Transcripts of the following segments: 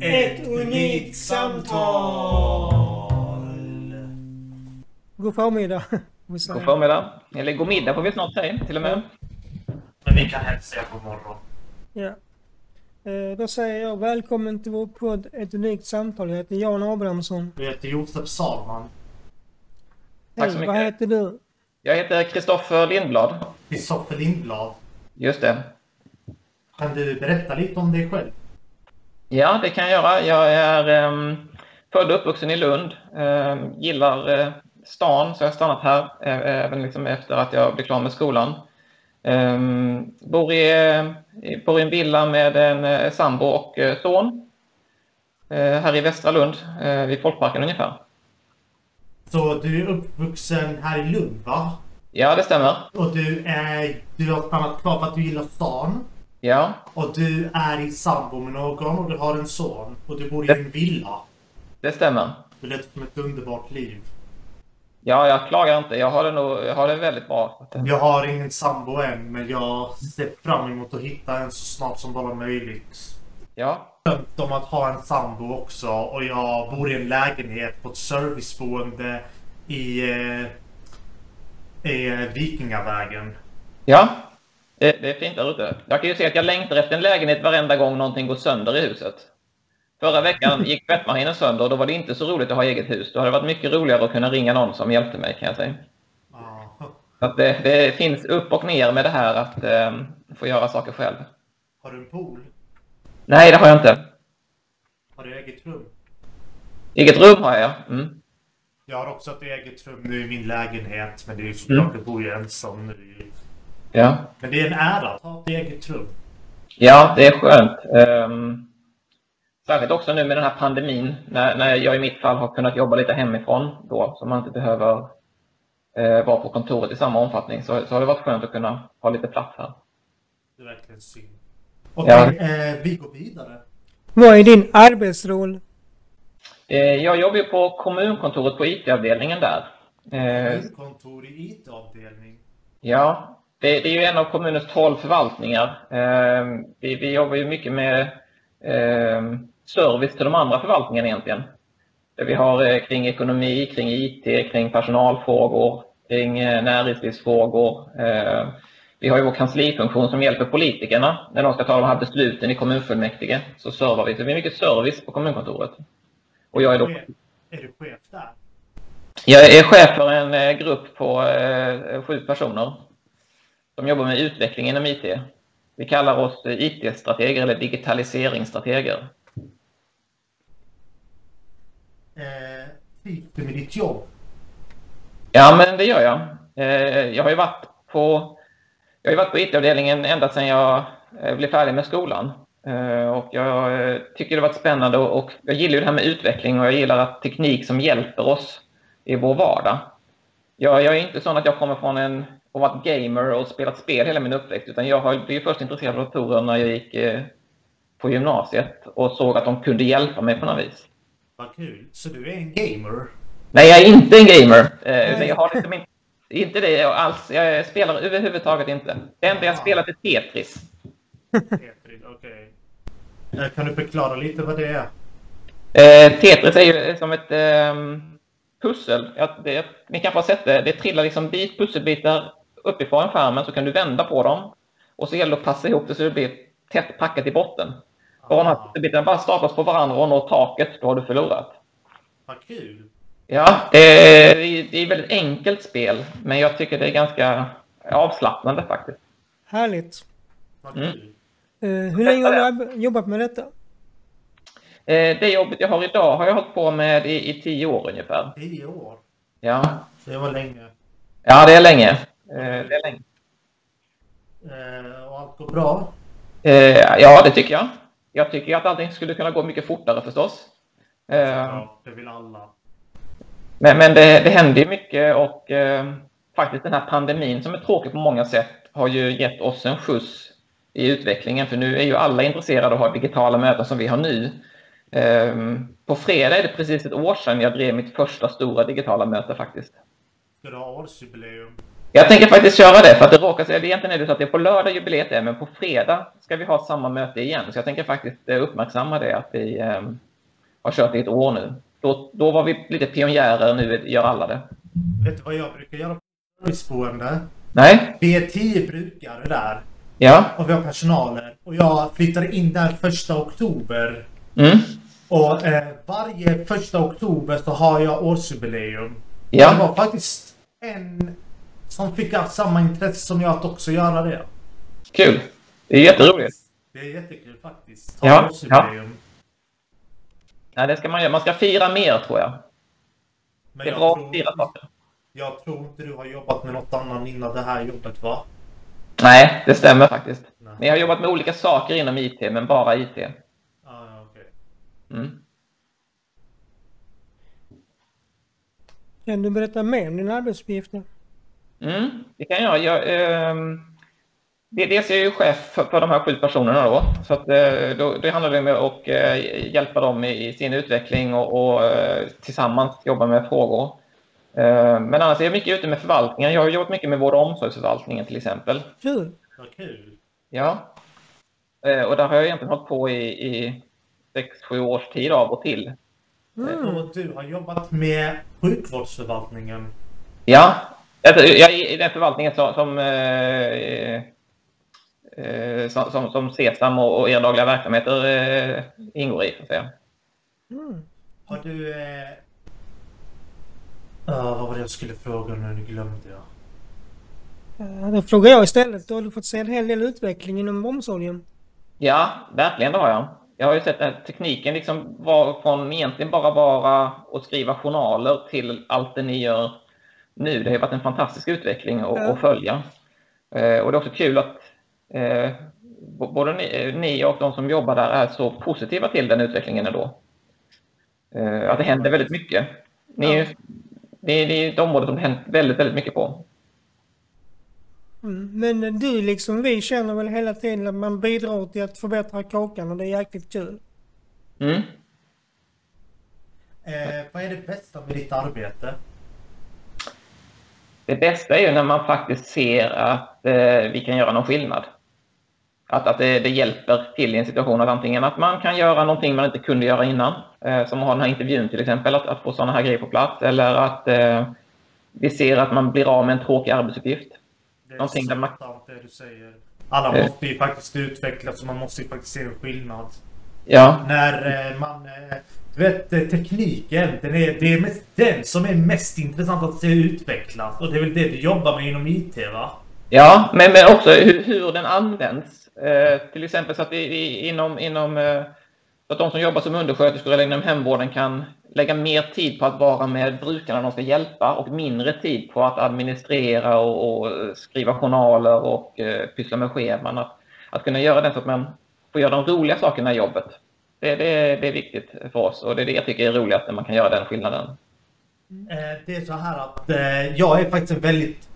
Ett unikt samtal. God förmiddag. God förmiddag. Eller god middag får vi snart säga till och med. Men vi kan helst säga god morgon. Ja. Eh, Då säger jag välkommen till vår podd Ett unikt samtal. Jag heter Jan Abrahamsson. Vi heter Josef Salman. Tack så Hej, vad mycket. heter du? Jag heter Kristoffer Lindblad. Kristoffer Lindblad. Just det. Kan du berätta lite om dig själv? Ja, det kan jag göra. Jag är um, född och uppvuxen i Lund. Ehm, gillar eh, stan, så jag har stannat här eh, även liksom efter att jag blev klar med skolan. Ehm, bor, i, bor i en villa med en eh, sambo och son. Här i Västra Lund, vid Folkparken ungefär. Så du är uppvuxen här i Lund va? Ja, det stämmer. Och du är... Du har stannat kvar för att du gillar stan. Ja, Och du är i sambo med någon och du har en son. Och du bor i en villa. det stämmer. Det låter som ett underbart liv. Ja, jag klagar inte. Jag har det, nog, jag har det väldigt bra. Jag har ingen sambo än, men jag ser fram emot att hitta en så snart som bara möjligt. Ja, drömt om att ha en sambo också och jag bor i en lägenhet på ett serviceboende i, eh, i eh, Vikingavägen. ja. Det, det är fint där ute. Jag kan ju se att jag längtar efter en lägenhet varenda gång någonting går sönder i huset. Förra veckan gick tvättmaskinen sönder och då var det inte så roligt att ha eget hus. Då hade det varit mycket roligare att kunna ringa någon som hjälpte mig kan jag säga. Att det, det finns upp och ner med det här att eh, få göra saker själv. Har du en pool? Nej, det har jag inte. Har du eget rum? Eget rum har jag. Mm. Jag har också ett eget rum nu i min lägenhet men det är ju såklart, Mm. jag bor ju ensam nu. Ja. Men det är en ära att ha ett eget rum. Ja, det är skönt. Um, särskilt också nu med den här pandemin, när, när jag i mitt fall har kunnat jobba lite hemifrån då, så man inte behöver eh, vara på kontoret i samma omfattning, så, så har det varit skönt att kunna ha lite plats här. Det är verkligen synd. Okej, Ja. eh, vi går vidare. Vad är din arbetsroll? Eh, jag jobbar ju på kommunkontoret på IT-avdelningen där. Eh, Kontor i IT-avdelning. Ja, det, det är ju en av kommunens tolv förvaltningar. Eh, vi, vi jobbar ju mycket med eh, service till de andra förvaltningarna egentligen. Där vi har eh, kring ekonomi, kring IT, kring personalfrågor, kring eh, näringslivsfrågor. Eh, vi har ju vår kanslifunktion som hjälper politikerna när de ska ta de här besluten i kommunfullmäktige. Så servar vi. Så det är mycket service på kommunkontoret. Och jag är då Är du chef där? jag är chef för en eh, grupp på eh, sju personer som jobbar med utveckling inom IT. Vi kallar oss IT-strateger eller digitaliseringsstrateger. Eh, trivs du med ditt jobb? Ja, men det gör jag. Eh, Jag har ju varit på, jag har varit på IT-avdelningen ända sedan jag eh, blev färdig med skolan. Eh, Och jag tycker det varit spännande och jag gillar det här med utveckling och jag gillar att teknik som hjälper oss i vår vardag. Jag, jag är inte sån att jag kommer från en och varit gamer och spelat spel hela min uppväxt, utan jag har blivit först intresserad av datorer när jag gick eh, på gymnasiet och såg att de kunde hjälpa mig på något vis. Vad kul. Så du är en gamer? Nej, jag är inte en gamer. Eh, jag har liksom inte, inte det alls. Jag spelar överhuvudtaget inte. Det enda jag spelat är Tetris. Tetris, okej. Eh, Kan du förklara lite vad det är? Eh, Tetris är ju som ett ehm, pussel. Ja, det, ni kanske har sett det. Det trillar liksom bit, pusselbitar uppifrån skärmen så kan du vända på dem. Och så gäller det att passa ihop det så det blir tätt packat i botten. Och om de här pusselbitarna bara staplas på varandra och når taket, då har du förlorat. Vad kul. Ja, det är, det är ett väldigt enkelt spel, men jag tycker det är ganska avslappnande faktiskt. Härligt. Vad Mm. Eh, hur länge har du jobbat med detta? Eh, Det jobbet jag har idag har jag hållit på med i, i tio år ungefär. Tio år. Ja, Det var länge. ja det är länge. Eh, Det är länge. Eh, och allt går bra? Eh, Ja, det tycker jag. Jag tycker att allting skulle kunna gå mycket fortare förstås. Ja, det vill alla. Men, men det, det händer ju mycket och eh, faktiskt den här pandemin som är tråkig på många sätt har ju gett oss en skjuts i utvecklingen för nu är ju alla intresserade av att ha digitala möten som vi har nu. På fredag är det precis ett år sedan jag drev mitt första stora digitala möte faktiskt. Ska du ha årsjubileum? Jag tänker faktiskt köra det, för att det råkar sig, egentligen är det så att det är på lördag jubileet är, men på fredag ska vi ha samma möte igen. Så jag tänker faktiskt eh, uppmärksamma det, att vi eh, har kört i ett år nu. Då, då var vi lite pionjärer, nu gör alla det. Vet du vad jag brukar göra på serviceboende? Nej? Vi är tio brukare där. Ja? Och vi har personaler. Och jag flyttar in där första oktober. Mm? Och eh, varje första oktober så har jag årsjubileum. Ja. Det var faktiskt en som fick samma intresse som jag att också göra det. Kul! Det är jätteroligt. Det är jättekul faktiskt. Ta Ja, årsjubileum. Nej, det ska man göra. Man ska fira mer, tror jag. Men Det är jag bra tror- att fira saker. Jag tror inte du har jobbat med något annat innan det här jobbet va? Nej, det stämmer faktiskt. Nej. Jag har jobbat med olika saker inom IT, men bara IT. Ah, ja, okej. Mm. Kan du berätta mer om dina arbetsuppgifter? Mm, det kan jag. jag ehm, det, dels är jag ju chef för, för de här sju personerna då. Så att, eh, då, det handlar det om att eh, hjälpa dem i, i sin utveckling och, och eh, tillsammans jobba med frågor. Eh, men annars är jag mycket ute med förvaltningen. Jag har jobbat mycket med vård och omsorgsförvaltningen till exempel. Kul! Vad kul. Ja. Eh, och där har jag egentligen hållit på i, i sex, sju års tid av och till. Mm. Och du har jobbat med sjukvårdsförvaltningen. Ja, jag är i den förvaltningen som, som, eh, eh, som, som, som Sesam och, och era dagliga verksamheter eh, ingår i. Så att säga. Mm. Har du... Eh... ah, vad var det jag skulle fråga nu? Nu glömde jag. Ja, Då frågar jag istället. Då har du fått se en hel del utveckling inom omsorgen. Ja, verkligen det har jag. Jag har ju sett att tekniken liksom var från egentligen bara vara att skriva journaler till allt det ni gör nu. Det har varit en fantastisk utveckling att, Ja. att följa. Eh, och det är också kul att eh, både ni, ni och de som jobbar där är så positiva till den utvecklingen ändå. Eh, att det händer väldigt mycket. Ni är, ju- det, är, det är ett område som det hänt väldigt, väldigt mycket på. Mm. Men du liksom vi känner väl hela tiden att man bidrar till att förbättra kakan och det är jäkligt kul. Mm. Eh, vad är det bästa med ditt arbete? Det bästa är ju när man faktiskt ser att eh, vi kan göra någon skillnad. Att, att det, det hjälper till i en situation att antingen att man kan göra någonting man inte kunde göra innan, eh, som att ha den här intervjun till exempel, att, att få sådana här grejer på plats, eller att eh, vi ser att man blir av med en tråkig arbetsuppgift. Det är Någonting där man- sant det du säger. Alla Eh. måste ju faktiskt utvecklas och man måste ju faktiskt se en skillnad. Ja, När eh, man... Vet, tekniken, den är, det är mest den som är mest intressant att se utvecklas. Och det är väl det du jobbar med inom IT, va? ja men, men också hur, hur den används. Eh, till exempel så att vi, vi inom, inom eh, så att de som jobbar som undersköterskor eller inom hemvården kan lägga mer tid på att vara med brukarna de ska hjälpa och mindre tid på att administrera och, och skriva journaler och eh, pyssla med scheman. Att, att kunna göra det så att man får göra de roliga sakerna i jobbet. Det, det, det är viktigt för oss och det är det jag tycker är roligast när man kan göra den skillnaden. Eh, det är så här att eh, jag är faktiskt en väldigt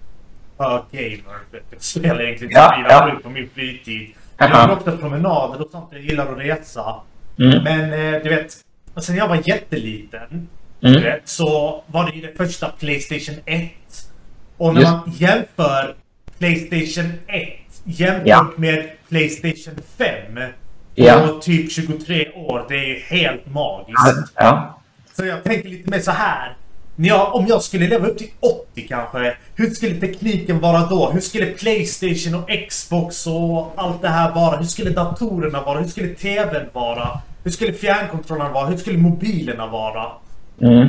hög gamer. Jag spelar egentligen Ja, spel ja. på min fritid. Jag gillar också promenader och sånt. Jag gillar att resa. Mm. Men eh, du vet, sen jag var jätteliten Mm. vet, så var det ju det första Playstation 1. Och när Just- man jämför Playstation 1 jämfört Ja. med Playstation 5 Ja. typ 23 år. Det är ju helt magiskt. Ja. Så jag tänker lite mer så här. Jag, om jag skulle leva upp till 80 kanske. Hur skulle tekniken vara då? Hur skulle Playstation och Xbox och allt det här vara? Hur skulle datorerna vara? Hur skulle TVn vara? Hur skulle fjärrkontrollerna vara? Hur skulle mobilerna vara? Mm.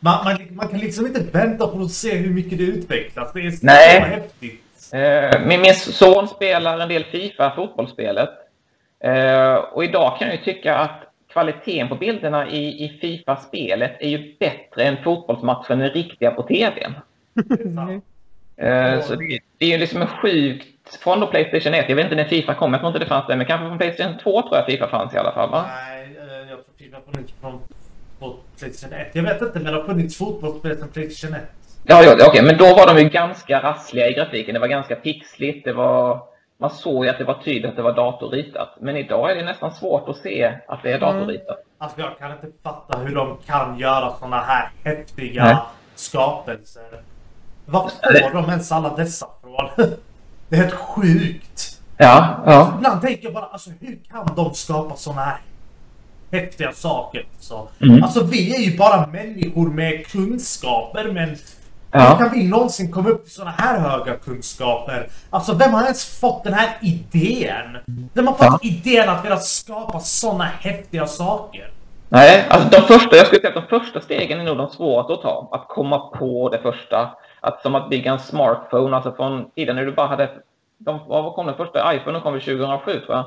Man, man, man kan liksom inte vänta på att se hur mycket det utvecklas. Det är så Nej. häftigt. Eh, Min, min son spelar en del Fifa, fotbollsspelet. Eh, och idag kan jag ju tycka att kvaliteten på bilderna i, i Fifa-spelet är ju bättre än fotbollsmatchen är riktiga på TVn. Det är sant. Eh, Så det, det är ju liksom en sjukt... Från då Playstation 1, jag vet inte när Fifa kom, jag tror inte det fanns det, men kanske från Playstation 2 tror jag Fifa fanns i alla fall va? Nej, eh, jag tror Fifa funnits från på Playstation 1. Jag vet inte, men det har funnits fotbollsspel sedan Playstation 1. Ja, ja okej, men då var de ju ganska rassliga i grafiken. Det var ganska pixligt, det var... Man såg ju att det var tydligt att det var datorritat. Men idag är det nästan svårt att se att det är datorritat. Alltså jag kan inte fatta hur de kan göra såna här häftiga Nej. skapelser. Var får de ens alla dessa från? Det är helt sjukt. Ja, ja. Ibland tänker jag bara, alltså hur kan de skapa såna här häftiga saker? Så, Mm. Alltså vi är ju bara människor med kunskaper men hur ja. kan vi någonsin komma upp till såna här höga kunskaper? Alltså vem har ens fått den här idén? Vem har fått Ja. idén att vilja skapa såna häftiga saker? Nej, alltså de första, jag skulle säga att de första stegen är nog de svåraste att ta. Att komma på det första. Att som att bygga en smartphone, alltså från tiden när du bara hade... De, vad kom den första? iPhone kom väl 2007 tror jag.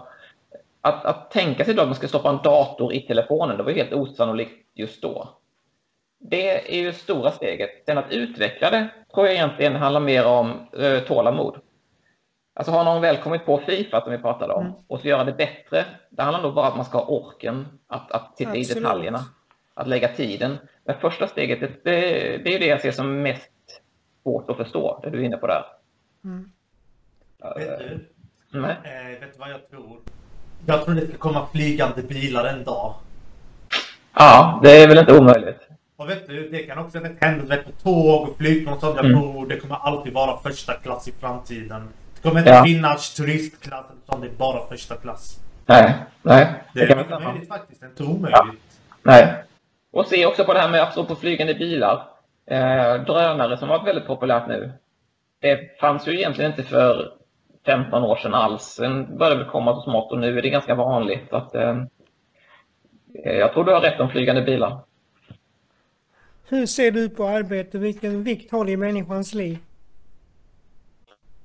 Att, att tänka sig då att man ska stoppa en dator i telefonen, det var helt osannolikt just då. Det är ju stora steget. Sen att utveckla det tror jag egentligen handlar mer om eh, tålamod. Alltså har någon väl kommit på Fifa som vi pratade om Mm. och så göra det bättre, det handlar nog bara om att man ska ha orken att, att titta i Absolut. detaljerna, att lägga tiden. Men första steget, det, det, det är ju det jag ser som mest svårt att förstå, det du är inne på där. Mm. Vet du? Nej. Eh, vet du vad jag tror? Jag tror det ska komma flygande bilar en dag. Ja, det är väl inte omöjligt. Och vet du, det kan också hända vet, på tåg och flygplan och sånt. Jag Mm. tror det kommer alltid vara första klass i framtiden. Det kommer inte Ja. finnas turistklass sånt. Det är bara första klass. Nej, nej. Det Det är kan mycket möjligt faktiskt. Det är inte omöjligt. Nej. Och se också på det här med apropå flygande bilar. Eh, drönare som har varit väldigt populärt nu. Det fanns ju egentligen inte för 15 år sedan alls. Sen började det komma så smått och nu är det ganska vanligt. Så att, eh, jag tror du har rätt om flygande bilar. Hur ser du på arbete? Vilken vikt har det i människans liv?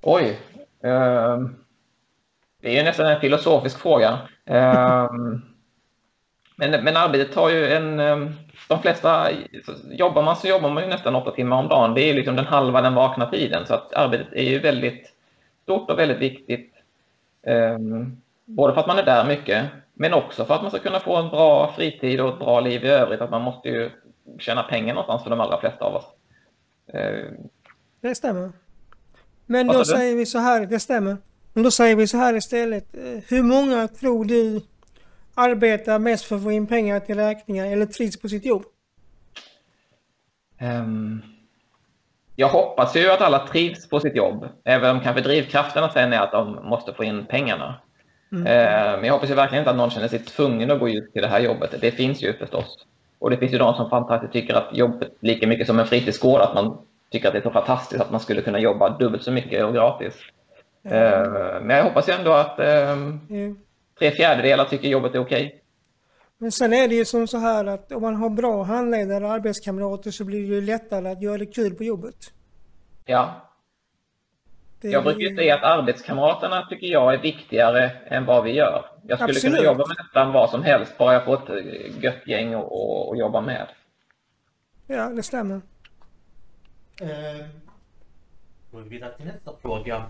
Oj. ehm, det är ju nästan en filosofisk fråga. Ehm, men, men arbetet tar ju en... Ehm, de flesta... Jobbar man så jobbar man ju nästan åtta timmar om dagen. Det är ju liksom den halva den vakna tiden. Så att arbetet är ju väldigt stort och väldigt viktigt. Ehm, både för att man är där mycket, men också för att man ska kunna få en bra fritid och ett bra liv i övrigt. Att man måste ju tjäna pengar någonstans för de allra flesta av oss. Ehm, Det stämmer. Men då säger vi så här, det stämmer. Men då säger vi så här istället. eh, Hur många tror du arbetar mest för att få in pengar till räkningar eller trivs på sitt jobb? Ehm, jag hoppas ju att alla trivs på sitt jobb, även om kanske drivkrafterna sen är att de måste få in pengarna. Mm. Ehm, men jag hoppas ju verkligen inte att någon känner sig tvungen att gå ut till det här jobbet. Det finns ju förstås. Och det finns ju de som fantastiskt tycker att jobbet lika mycket som en fritidsgård, att man tycker att det är så fantastiskt att man skulle kunna jobba dubbelt så mycket och gratis. Ehm, men jag hoppas ju ändå att ehm, Eh, tre fjärdedelar tycker jobbet är okej. Men sen är det ju som så här att om man har bra handledare och arbetskamrater så blir det ju lättare att göra det kul på jobbet. Ja, Det Jag brukar säga att arbetskamraterna tycker jag är viktigare än vad vi gör. Jag skulle Absolut. kunna jobba med nästan vad som helst, bara jag får ett eh, gött gäng att att- att jobba med. Ja, det stämmer. Eh, går vi vidare till nästa fråga.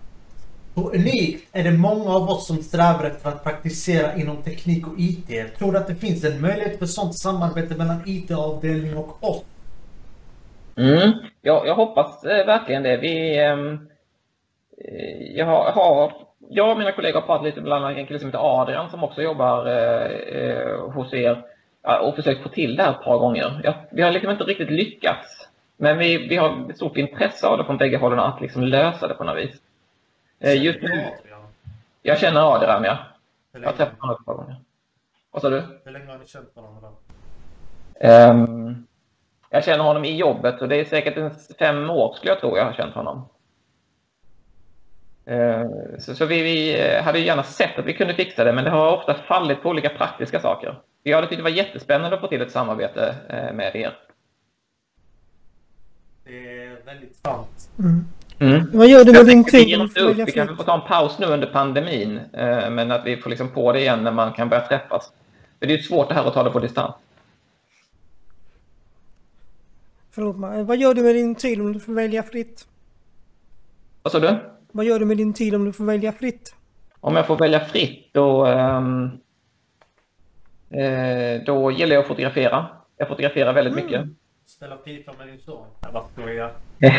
Hur unikt är det många av oss som strävar efter att praktisera inom teknik och IT? Tror du att det finns en möjlighet för sånt samarbete mellan IT-avdelning och oss? Mm. Jag, jag hoppas eh, verkligen det. Vi, eh, jag, har, jag och mina kollegor har pratat lite bland annat en kille som heter Adrian som också jobbar eh, eh, hos er och försökt få till det här ett par gånger. Jag, vi har liksom inte riktigt lyckats. Men vi, vi har ett stort intresse av det från bägge hållen att liksom lösa det på något vis. Eh, just nu, jag känner Adrian, ja. Jag har träffat honom ett par gånger. Vad sa du? hur länge har ni känt varandra? Ehm, jag känner honom i jobbet och det är säkert en fem år skulle jag tro jag har känt honom. Ehm, så så vi, vi eh, hade ju gärna sett att vi kunde fixa det, men det har ofta fallit på olika praktiska saker. Jag hade tyckt det var jättespännande att få till ett samarbete eh, med er. Det är väldigt sant. Mm. Mm. Vad gör du med din vi tid Vi kanske får ta en paus nu under pandemin, eh, men att vi får liksom på det igen när man kan börja träffas. För det är ju svårt det här att ta det på distans. Förlåt mig. Vad gör du med din tid om du får välja fritt? Vad sa du? Vad gör du med din tid om du får välja fritt? Om jag får välja fritt då, ehm, eh, då gillar jag att fotografera. Jag fotograferar väldigt mycket. Spela Fifa med din son?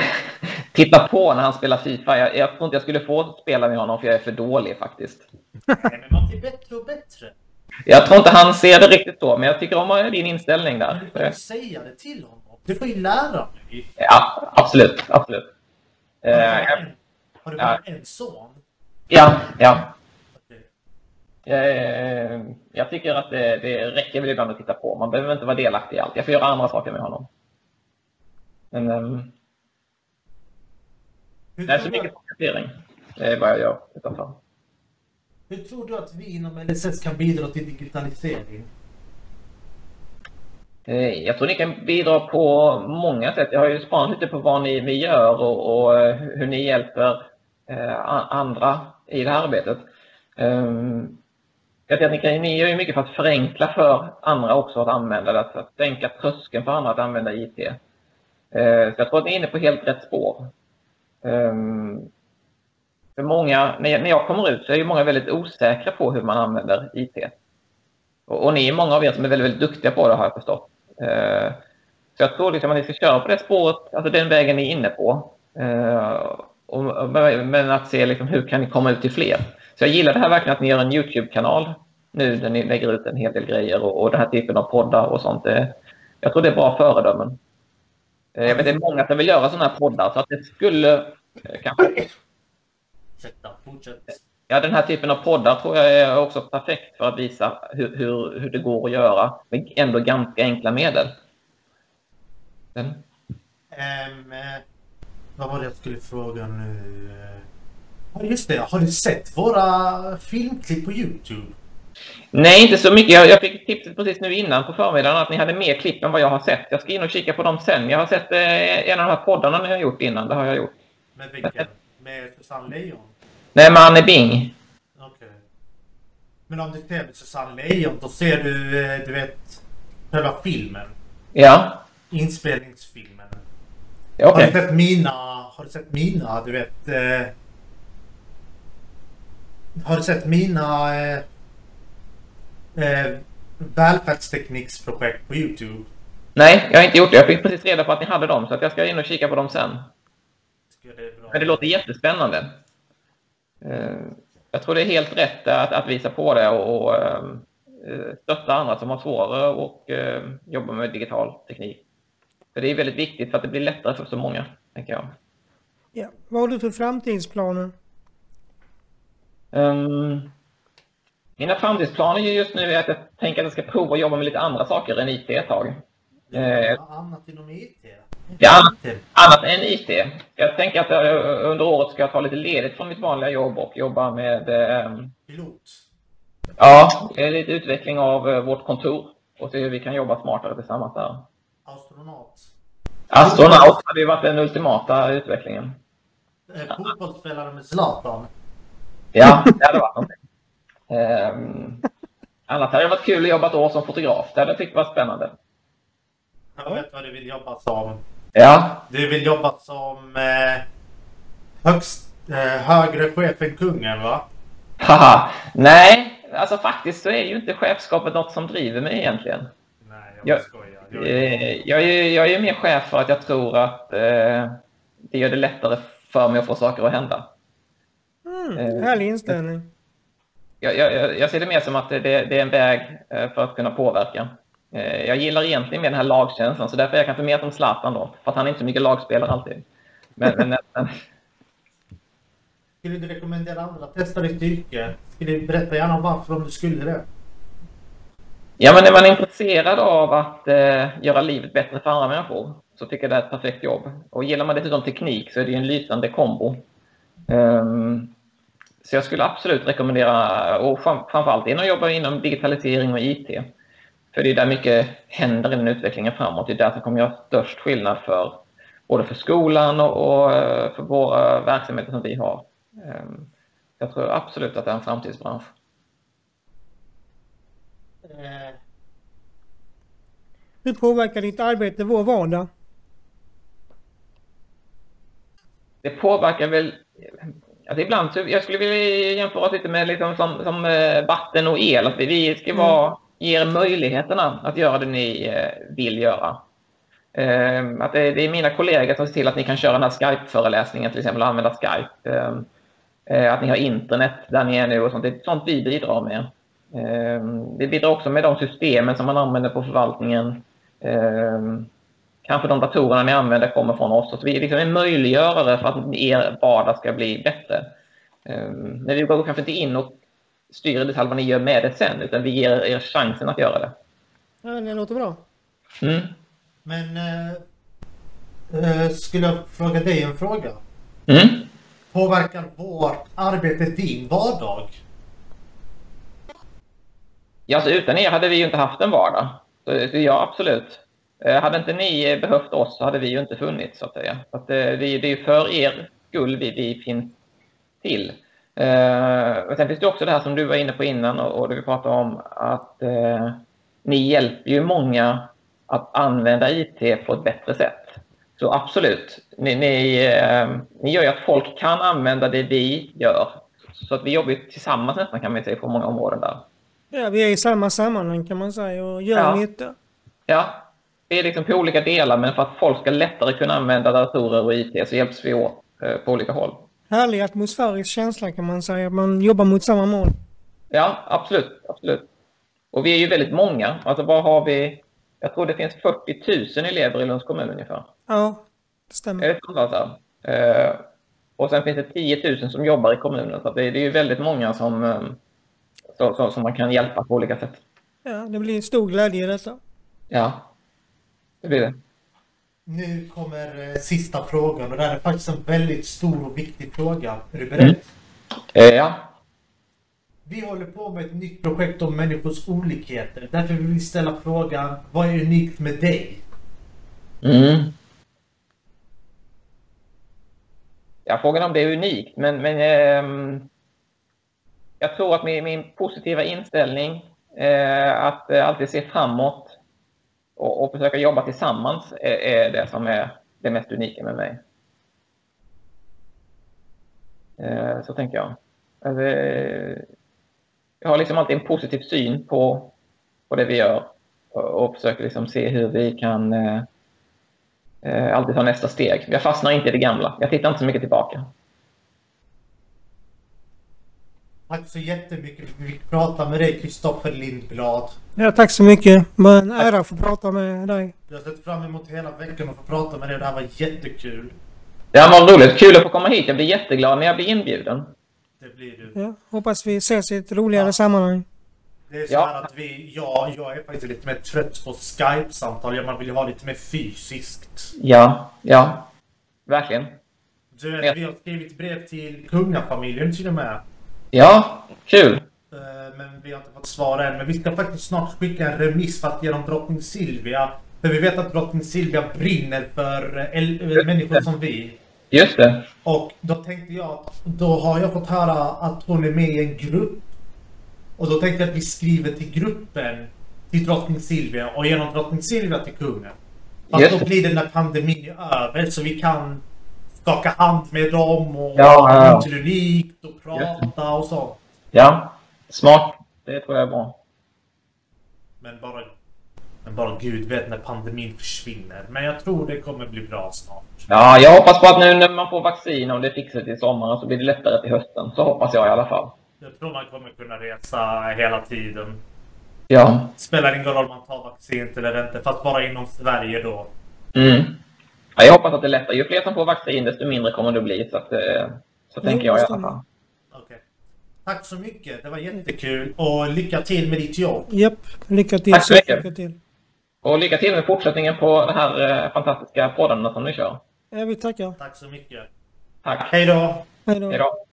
Titta på när han spelar Fifa. Jag, jag tror inte jag skulle få spela med honom för jag är för dålig faktiskt. Nej, men man blir bättre och bättre. Jag tror inte han ser det riktigt så, men jag tycker om din inställning Men där. du får ju säga det till honom. Du får ju lära dig. Ja, absolut, absolut. Eh, en, har du bara en son? ja, ja. Eh, jag tycker att det, det räcker väl ibland att titta på. Man behöver inte vara delaktig i allt. Jag får göra andra saker med honom. Men Hur, det är så mycket fotografering. Det är vad jag gör utanför. hur tror du att vi inom LSS kan bidra till digitalisering? Eh, Jag tror ni kan bidra på många sätt. Jag har ju spanat lite på vad ni, gör och, och eh, hur ni hjälper Eh, andra i det här arbetet. Ehm, jag tänker ni, gör ju mycket för att förenkla för andra också att använda det, alltså att, sänka tröskeln för andra att använda IT. Eh, så jag tror att ni är inne på helt rätt spår. Ehm, för många, när jag, kommer ut så är ju många väldigt osäkra på hur man använder IT. Och, ni är många av er som är väldigt, väldigt duktiga på det har jag förstått. Eh, så jag tror liksom att ni ska köra på det spåret, alltså den vägen ni är inne på. Och, men att se liksom hur kan ni komma ut till fler. Så jag gillar det här verkligen att ni gör en YouTube-kanal nu där ni lägger ut en hel del grejer och, och den här typen av poddar och sånt. Det, jag tror det är bra föredömen. Eh, jag vet det är många som vill göra sådana här poddar så att det skulle eh, kanske Ursäkta, fortsätt. Ja, den här typen av poddar tror jag är också perfekt för att visa hur, hur, hur det går att göra med ändå ganska enkla medel. Den. Vad var det jag skulle fråga nu? Ja, just det. Har du sett våra filmklipp på Youtube? Nej, inte så mycket. Jag, jag fick tipset precis nu innan på förmiddagen att ni hade mer klipp än vad jag har sett. Jag ska in och kika på dem sen. Jag har sett eh, en av de här poddarna ni har gjort innan. Det har jag gjort. Med vilken? Med Susanne Lejon? Nej, med Anne Bing. Okej. Men om du ser Susanne Lejon, då ser du, eh, du vet, själva filmen. Ja, Inspelningsfilmen. Ja Har du sett mina, har du sett mina, du vet... Eh, har du sett mina eh, eh, välfärdstekniksprojekt på Youtube? Nej, jag har inte gjort det. Jag fick precis reda på att ni hade dem, så jag ska in och kika på dem sen. Det. Men det låter jättespännande. Eh, Jag tror det är helt rätt att, att visa på det och, och eh, stötta andra som har svårare och eh, jobba med digital teknik. Det är väldigt viktigt för att det blir lättare för så många, tänker jag. Ja. Vad har du för framtidsplaner? Um, mina framtidsplaner just nu är att jag tänker att jag ska prova att jobba med lite andra saker än IT ett tag. Eh, Annat inom IT? Ja, annat, än IT. Jag tänker att under året ska jag ta lite ledigt från mitt vanliga jobb och jobba med ehm, Pilot? Ja, det är lite utveckling av eh, vårt kontor och se hur vi kan jobba smartare tillsammans där. Astronaut? Astronaut hade ju varit den ultimata utvecklingen. Eh, fotbollsspelare med Zlatan? Ja, det hade varit någonting. Um, annars hade det varit kul att jobba ett år som fotograf. Det hade jag tyckt var spännande. Jag vet vad du vill jobba som. Ja, Du vill jobba som eh, högst, eh, högre chef än kungen va? haha. Nej, alltså faktiskt så är ju inte chefskapet något som driver mig egentligen. Jag Jag- skojar. Jag är... Eh, Jag är, jag är mer chef för att jag tror att eh, det gör det lättare för mig att få saker att hända. Mm, Eh, härlig inställning. jag, jag, jag ser det mer som att det, det är en väg eh, för att kunna påverka. Eh, Jag gillar egentligen mer den här lagkänslan, så därför är jag kanske mer som Zlatan då. För att han är inte så mycket lagspelare alltid. Men, men, men Skulle du rekommendera andra att testa ditt yrke? Skulle du berätta gärna varför om du skulle det? Ja, men är man intresserad av att eh, göra livet bättre för andra människor så tycker jag det är ett perfekt jobb. Och gillar man dessutom teknik så är det ju en lysande kombo. Um, så jag skulle absolut rekommendera, och framförallt framförallt inom jobba inom digitalisering och IT. För det är där mycket händer i den utvecklingen framåt. Det är där som kommer göra störst skillnad för både för skolan och, och eh, för våra verksamheter som vi har. Um, Jag tror absolut att det är en framtidsbransch. Eh, Hur påverkar ditt arbete vår vardag? Det påverkar väl... Alltså ibland, så, jag skulle vilja jämföra oss lite med liksom som, som eh, vatten och el. Att vi, vi ska vara, ge er möjligheterna att göra det ni eh, vill göra. Eh, att det, är mina kollegor som ser till att ni kan köra den här Skype-föreläsningen till exempel och använda Skype. Eh, eh, att ni har internet där ni är nu och sånt. Det är sånt vi bidrar med. Eh, vi bidrar också med de systemen som man använder på förvaltningen. Eh, kanske de datorerna ni använder kommer från oss. Så vi är liksom en möjliggörare för att er vardag ska bli bättre. Um, men vi går kanske inte in och styr i detalj vad ni gör med det sen, utan vi ger er chansen att göra det. Ja, det låter bra. Mm. Men... Eh, eh, skulle jag fråga dig en fråga? Mm. Påverkar vårt arbete din vardag? Ja, alltså utan er hade vi ju inte haft en vardag. Så, så ja, absolut. Eh, hade inte ni behövt oss så hade vi ju inte funnits, så att säga. Så att, eh, vi, det är ju för er skull vi, vi finns till. Eh, sen finns det också det här som du var inne på innan och, och det vi pratade om att eh, ni hjälper ju många att använda IT på ett bättre sätt. Så absolut, ni, ni, eh, ni gör ju att folk kan använda det vi gör. Så att vi jobbar tillsammans nästan kan man säga på många områden där. Ja, vi är i samma sammanhang kan man säga och gör Ja. nytta. Ja, det är liksom på olika delar men för att folk ska lättare kunna använda datorer och IT så hjälps vi åt eh, på olika håll. Härlig atmosfärisk känsla kan man säga. Man jobbar mot samma mål. Ja, absolut, absolut. Och vi är ju väldigt många. Alltså vad har vi? Jag tror det finns 40 000 elever i Lunds kommun ungefär. Ja, det Är stämmer. det sant alltså? Eh, och sen finns det 10 000 som jobbar i kommunen. Så det, det är ju väldigt många som, eh, så, så, som man kan hjälpa på olika sätt. Ja, det blir stor glädje i detta. Ja, det blir det. Nu kommer eh, sista frågan och det här är faktiskt en väldigt stor och viktig fråga. Är du beredd? Mm. Eh, ja, Vi håller på med ett nytt projekt om människors olikheter. Därför vill vi ställa frågan, vad är unikt med dig? Mm. Ja, frågan om det är unikt, men, men ehm, jag tror att min, min positiva inställning, eh, att alltid se framåt och, och försöka jobba tillsammans är, är det som är det mest unika med mig. Eh, så tänker jag. Alltså, jag har liksom alltid en positiv syn på, på det vi gör och, och försöker liksom se hur vi kan eh, eh alltid ta nästa steg. Jag fastnar inte i det gamla. Jag tittar inte så mycket tillbaka. Tack så jättemycket för att vi fick prata med dig, Kristoffer Lindblad. Ja, tack så mycket. Bara en ära att få prata med dig. Jag har sett fram emot hela veckan att få prata med dig. Det här var jättekul. Det var roligt. Kul att få komma hit. Jag blir jätteglad när jag blir inbjuden. Det blir du. Ja, hoppas vi ses i ett roligare Ja. sammanhang. Det är så Ja. här att vi, ja, jag är faktiskt lite mer trött på Skype-samtal. Ja, Man vill ju ha lite mer fysiskt. Ja, ja. Verkligen. Du Ja. vi har skrivit brev till kungafamiljen till och med. Ja, kul. Eh, Men vi har inte fått svar än. Men vi ska faktiskt snart skicka en remiss för att ge dem drottning Silvia. För vi vet att drottning Silvia brinner för eh, eh, människor som vi. Just det. Och då tänkte jag att då har jag fått höra att hon är med i en grupp. Och då tänkte jag att vi skriver till gruppen till drottning Silvia och genom drottning Silvia till kungen. Fast Just då blir det när pandemin är över så vi kan skaka hand med dem och Ja, ja, ja. unikt och prata och så. Ja, smart. Det tror jag är bra. Men bara, men bara Gud vet när pandemin försvinner. Men jag tror det kommer bli bra snart. Ja, jag hoppas på att nu när man får vaccin och det fixar till sommaren så blir det lättare till hösten. Så hoppas jag i alla fall. Jag tror man kommer kunna resa hela tiden. Ja. Spelar ingen roll om man tar vaccin eller inte. Fast bara inom Sverige då. Mm. Ja jag hoppas att det är lättare. Ju fler som får vaccin desto mindre kommer det bli. Så, att, eh, så Jo, tänker jag i det alla fall. Okej. Tack så mycket. Det var jättekul. Och lycka till med ditt jobb. Japp, lycka till. Tack så mycket. Lycka till. Och lycka till med fortsättningen på de här eh, fantastiska poddarna som ni kör. Ja, vi tackar. Tack så mycket. Tack. Hej då. Hej då. Hej då.